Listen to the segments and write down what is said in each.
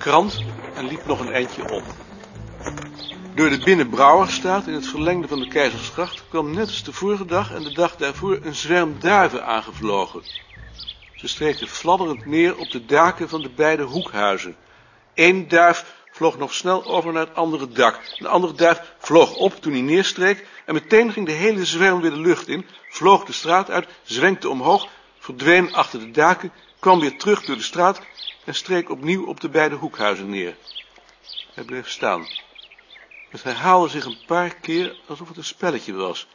krant en liep nog een eindje op. Door de Binnenbrouwerstraat, in het verlengde van de Keizersgracht, kwam net als de vorige dag en de dag daarvoor een zwerm duiven aangevlogen. Ze streken fladderend neer op de daken van de beide hoekhuizen. Eén duif vloog nog snel over naar het andere dak. De andere duif vloog op toen hij neerstreek en meteen ging de hele zwerm weer de lucht in, vloog de straat uit, zwenkte omhoog, verdween achter de daken, kwam weer terug door de straat en streek opnieuw op de beide hoekhuizen neer. Hij bleef staan. Het herhaalde zich een paar keer alsof het een spelletje was,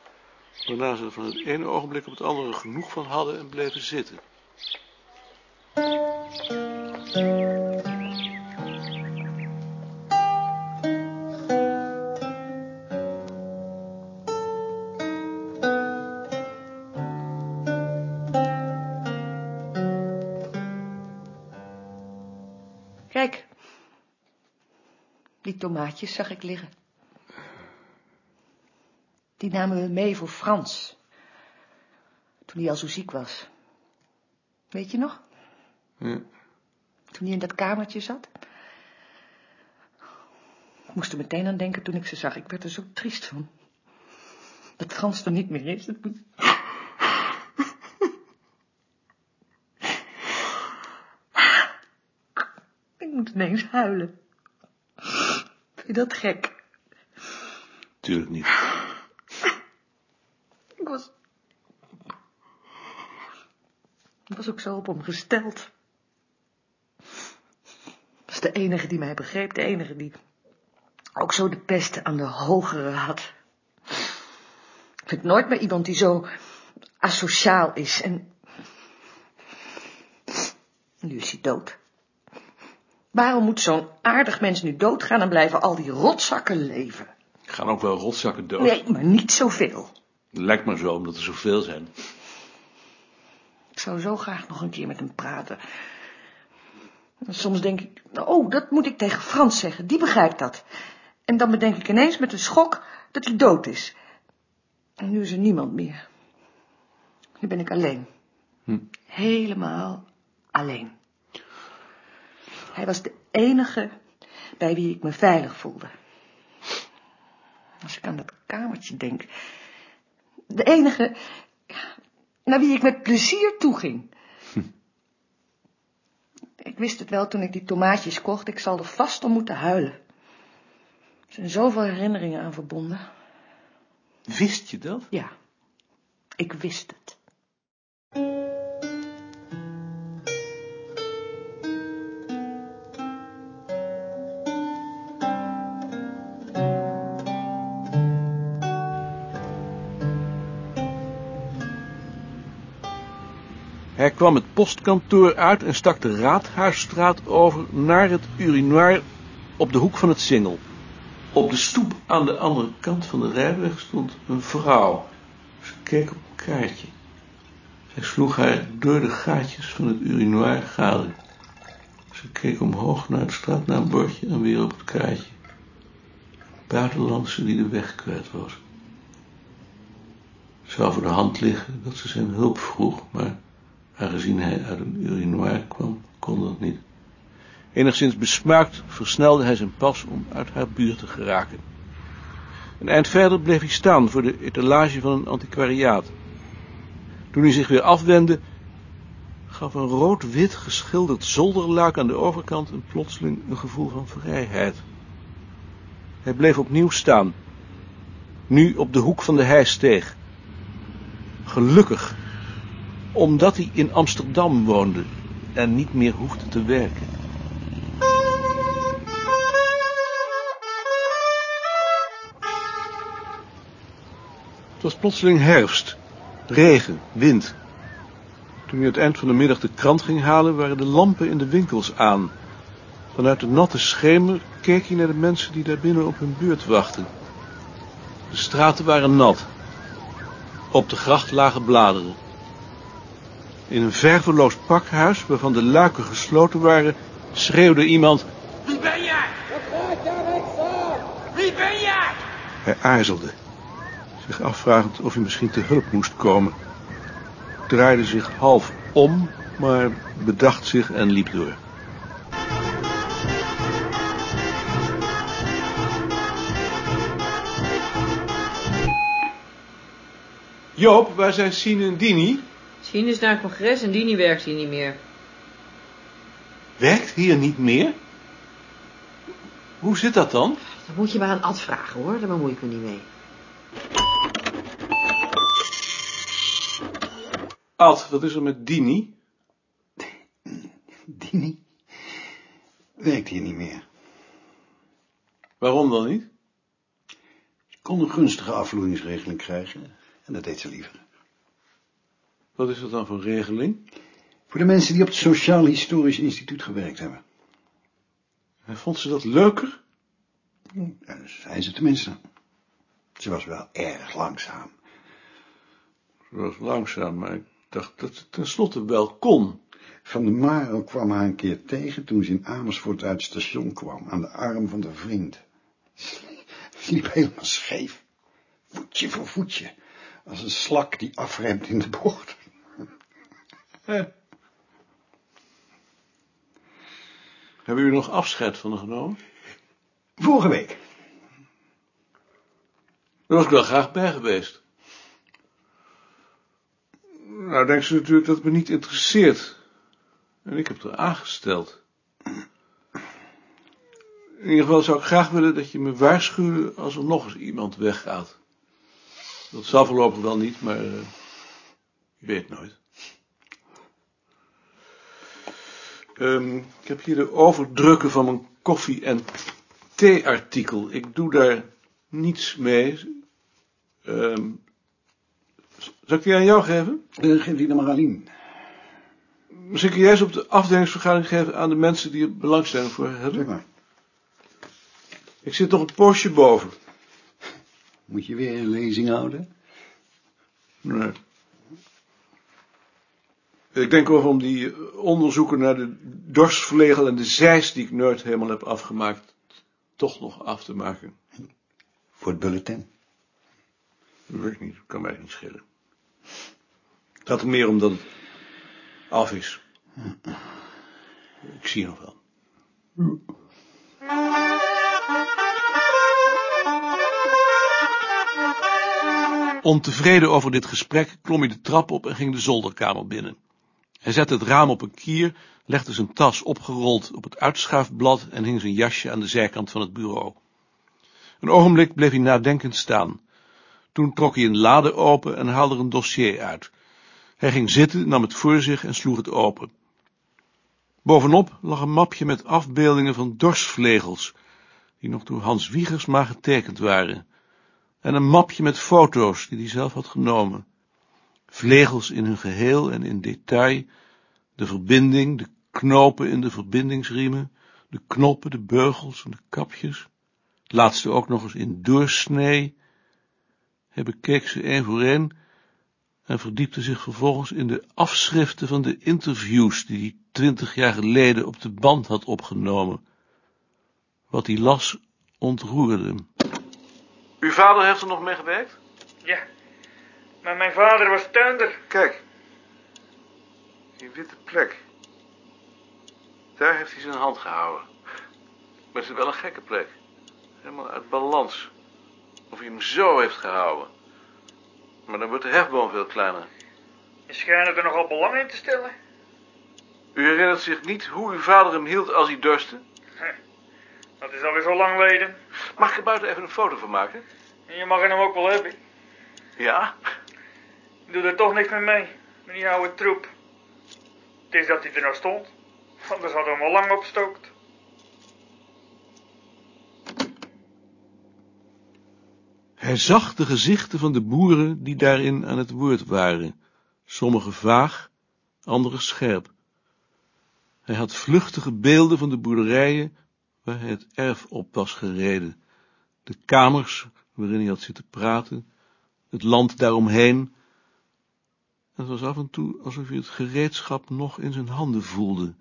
waarna ze er van het ene ogenblik op het andere genoeg van hadden en bleven zitten. Die tomaatjes zag ik liggen. Die namen we mee voor Frans. Toen hij al zo ziek was. Weet je nog? Ja. Toen hij in dat kamertje zat. Ik moest er meteen aan denken toen ik ze zag. Ik werd er zo triest van. Dat Frans er niet meer is. Dat moet... Ik moet ineens huilen. Vind je dat gek? Tuurlijk niet. Ik was... Ik was ook zo op hem gesteld. Was de enige die mij begreep, de enige die ook zo de pest aan de hogere had. Ik vind nooit meer iemand die zo asociaal is en... Nu is hij dood. Waarom moet zo'n aardig mens nu doodgaan en blijven al die rotzakken leven? Gaan ook wel rotzakken dood. Nee, maar niet zoveel. Lijkt maar zo, omdat er zoveel zijn. Ik zou zo graag nog een keer met hem praten. Soms denk ik, oh, dat moet ik tegen Frans zeggen, die begrijpt dat. En dan bedenk ik ineens met een schok dat hij dood is. En nu is er niemand meer. Nu ben ik alleen. Hm. Helemaal alleen. Hij was de enige bij wie ik me veilig voelde. Als ik aan dat kamertje denk. De enige naar wie ik met plezier toeging. Ik wist het wel toen ik die tomaatjes kocht. Ik zal er vast om moeten huilen. Er zijn zoveel herinneringen aan verbonden. Wist je dat? Ja, ik wist het. Hij kwam het postkantoor uit en stak de Raadhuisstraat over naar het urinoir op de hoek van het Singel. Op de stoep aan de andere kant van de rijweg stond een vrouw. Ze keek op een kaartje. Zij sloeg haar door de gaatjes van het urinoir gade. Ze keek omhoog naar het straatnaambordje en weer op het kaartje. Buitenlandse die de weg kwijt was. Het zou voor de hand liggen dat ze zijn hulp vroeg, maar aangezien hij uit een urinoir kwam, kon dat niet. Enigszins besmuikt versnelde hij zijn pas om uit haar buurt te geraken. Een eind verder bleef hij staan voor de etalage van een antiquariaat. Toen hij zich weer afwendde, gaf een rood-wit geschilderd zolderluik aan de overkant een plotseling een gevoel van vrijheid. Hij bleef opnieuw staan, nu op de hoek van de heisteeg. Gelukkig, omdat hij in Amsterdam woonde en niet meer hoefde te werken. Het was plotseling herfst, regen, wind. Toen hij het eind van de middag de krant ging halen, waren de lampen in de winkels aan. Vanuit de natte schemer keek hij naar de mensen die daar binnen op hun beurt wachten. De straten waren nat. Op de gracht lagen bladeren. In een verveloos pakhuis, waarvan de luiken gesloten waren, schreeuwde iemand... Wie ben jij? Wat gaat daar weg? Wie ben jij? Hij aarzelde, zich afvragend of hij misschien te hulp moest komen. Draaide zich half om, maar bedacht zich en liep door. Joop, waar zijn Sinendini? En Dini? Sien is naar een congres en Dini werkt hier niet meer. Werkt hier niet meer? Hoe zit dat dan? Dat moet je maar aan Ad vragen hoor, daar bemoei ik me niet mee. Ad, wat is er met Dini? Dini werkt hier niet meer. Waarom dan niet? Ze kon een gunstige afvloeingsregeling krijgen en dat deed ze liever. Wat is dat dan voor regeling? Voor de mensen die op het Sociaal Historisch Instituut gewerkt hebben. En vond ze dat leuker? Ja, dat zei ze tenminste. Ze was wel erg langzaam. Ze was langzaam, maar ik dacht dat het tenslotte wel kon. Van de Maro kwam haar een keer tegen toen ze in Amersfoort uit het station kwam, aan de arm van de vriend. Ze liep helemaal scheef, voetje voor voetje, als een slak die afremt in de bocht. Hebben jullie nog afscheid van haar genomen? Vorige week. Daar was ik wel graag bij geweest. Nou, denkt ze natuurlijk dat het me niet interesseert. En ik heb er aangesteld. In ieder geval zou ik graag willen dat je me waarschuwde als er nog eens iemand weggaat. Dat zal voorlopig wel niet, maar uh, je weet nooit. Um, ik heb hier de overdrukken van mijn koffie- en theeartikel. Ik doe daar niets mee. Um, zal ik die aan jou geven? Uh, geef die dan maar Aline. Misschien kun jij eens op de afdelingsvergadering geven aan de mensen die er belangstelling voor hebben. Zeg maar. Ik zit nog een postje boven. Moet je weer een lezing houden? Nee. Ik denk over om die onderzoeken naar de dorsvlegel en de zeis die ik nooit helemaal heb afgemaakt, toch nog af te maken. Voor het bulletin? Dat weet ik niet, kan mij niet schelen. Het gaat er meer om dat het af is. Ik zie je nog wel. Ontevreden over dit gesprek klom hij de trap op en ging de zolderkamer binnen. Hij zette het raam op een kier, legde zijn tas opgerold op het uitschuifblad en hing zijn jasje aan de zijkant van het bureau. Een ogenblik bleef hij nadenkend staan. Toen trok hij een lade open en haalde er een dossier uit. Hij ging zitten, nam het voor zich en sloeg het open. Bovenop lag een mapje met afbeeldingen van dorsvlegels, die nog door Hans Wiegersma getekend waren, en een mapje met foto's die hij zelf had genomen. Vlegels in hun geheel en in detail, de verbinding, de knopen in de verbindingsriemen, de knoppen, de beugels en de kapjes, het laatste ook nog eens in doorsnee. Hij bekeek ze één voor één en verdiepte zich vervolgens in de afschriften van de interviews die hij twintig jaar geleden op de band had opgenomen. Wat hij las ontroerde hem. Uw vader heeft er nog mee gewerkt? Ja, maar mijn vader was tuinder. Kijk, die witte plek. Daar heeft hij zijn hand gehouden. Maar het is wel een gekke plek. Helemaal uit balans. Of hij hem zo heeft gehouden. Maar dan wordt de hefboom veel kleiner. Je schijnt er nogal belang in te stellen. U herinnert zich niet hoe uw vader hem hield als hij dorstte? Dat is alweer zo lang geleden. Mag ik er buiten even een foto van maken? En je mag hem ook wel hebben. Ja? Ik doe er toch niks meer mee, met die oude troep. Het is dat hij er nog stond. Anders hadden we hem al lang opgestookt. Hij zag de gezichten van de boeren die daarin aan het woord waren, sommige vaag, andere scherp. Hij had vluchtige beelden van de boerderijen waar hij het erf op was gereden, de kamers waarin hij had zitten praten, het land daaromheen. Het was af en toe alsof hij het gereedschap nog in zijn handen voelde.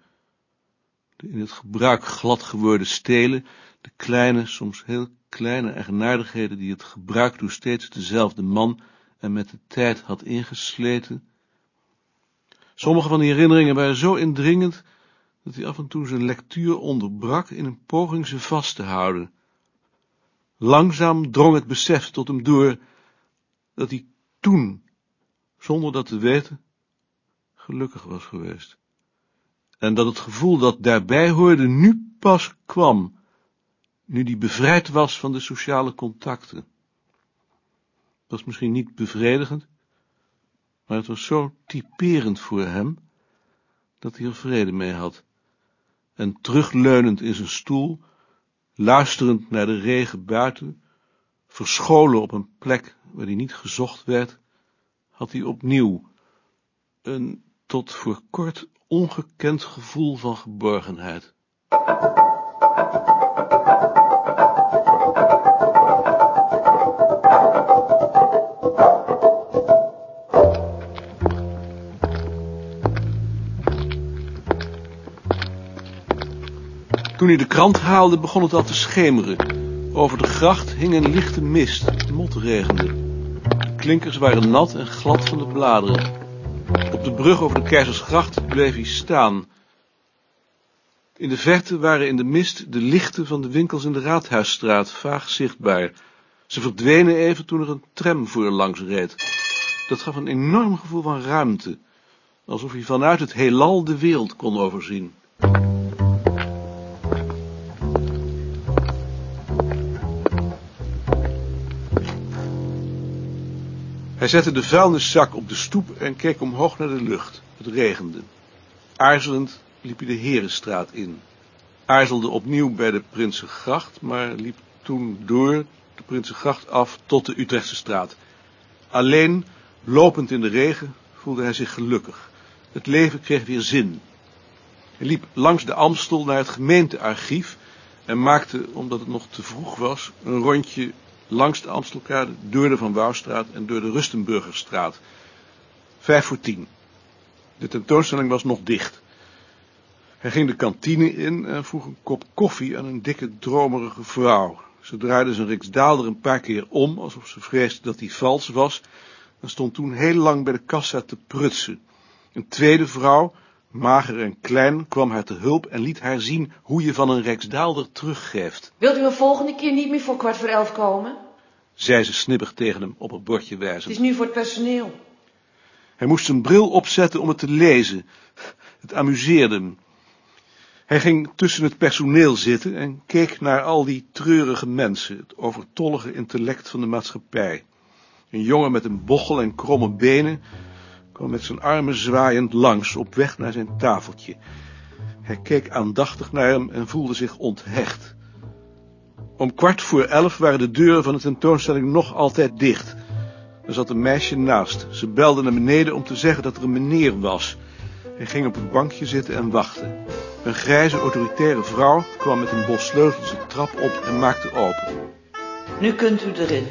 De in het gebruik glad geworden stelen, de kleine, soms heel kleine eigenaardigheden die het gebruik door steeds dezelfde man en met de tijd had ingesleten. Sommige van die herinneringen waren zo indringend, dat hij af en toe zijn lectuur onderbrak in een poging ze vast te houden. Langzaam drong het besef tot hem door dat hij toen zonder dat te weten, gelukkig was geweest. En dat het gevoel dat daarbij hoorde nu pas kwam, nu die bevrijd was van de sociale contacten. Was misschien niet bevredigend, maar het was zo typerend voor hem, dat hij er vrede mee had. En terugleunend in zijn stoel, luisterend naar de regen buiten, verscholen op een plek waar hij niet gezocht werd, had hij opnieuw een tot voor kort ongekend gevoel van geborgenheid. Toen hij de krant haalde, begon het al te schemeren. Over de gracht hing een lichte mist, motregende. De klinkers waren nat en glad van de bladeren. Op de brug over de Keizersgracht bleef hij staan. In de verte waren in de mist de lichten van de winkels in de Raadhuisstraat vaag zichtbaar. Ze verdwenen even toen er een tram voor langs reed. Dat gaf een enorm gevoel van ruimte, alsof hij vanuit het heelal de wereld kon overzien. Hij zette de vuilniszak op de stoep en keek omhoog naar de lucht. Het regende. Aarzelend liep hij de Herenstraat in. Aarzelde opnieuw bij de Prinsengracht, maar liep toen door de Prinsengracht af tot de Utrechtse straat. Alleen, lopend in de regen, voelde hij zich gelukkig. Het leven kreeg weer zin. Hij liep langs de Amstel naar het gemeentearchief en maakte, omdat het nog te vroeg was, een rondje langs de Amstelkade, door de Van Wouwstraat en door de Rustenburgerstraat. Vijf voor tien. De tentoonstelling was nog dicht. Hij ging de kantine in en vroeg een kop koffie aan een dikke, dromerige vrouw. Ze draaide zijn riksdaalder een paar keer om, alsof ze vreesde dat hij vals was, en stond toen heel lang bij de kassa te prutsen. Een tweede vrouw, mager en klein, kwam haar te hulp en liet haar zien hoe je van een riksdaalder teruggeeft. Wilt u een volgende keer niet meer voor kwart voor elf komen? zei ze snibbig tegen hem op het bordje Het wijzend. is nu voor het personeel. Hij moest zijn bril opzetten om het te lezen. Het amuseerde hem. Hij ging tussen het personeel zitten en keek naar al die treurige mensen, het overtollige intellect van de maatschappij. Een jongen met een bochel en kromme benen kwam met zijn armen zwaaiend langs op weg naar zijn tafeltje. Hij keek aandachtig naar hem en voelde zich onthecht. Om kwart voor elf waren de deuren van de tentoonstelling nog altijd dicht. Er zat een meisje naast. Ze belde naar beneden om te zeggen dat er een meneer was. Hij ging op een bankje zitten en wachtte. Een grijze, autoritaire vrouw kwam met een bos sleutels de trap op en maakte open. Nu kunt u erin.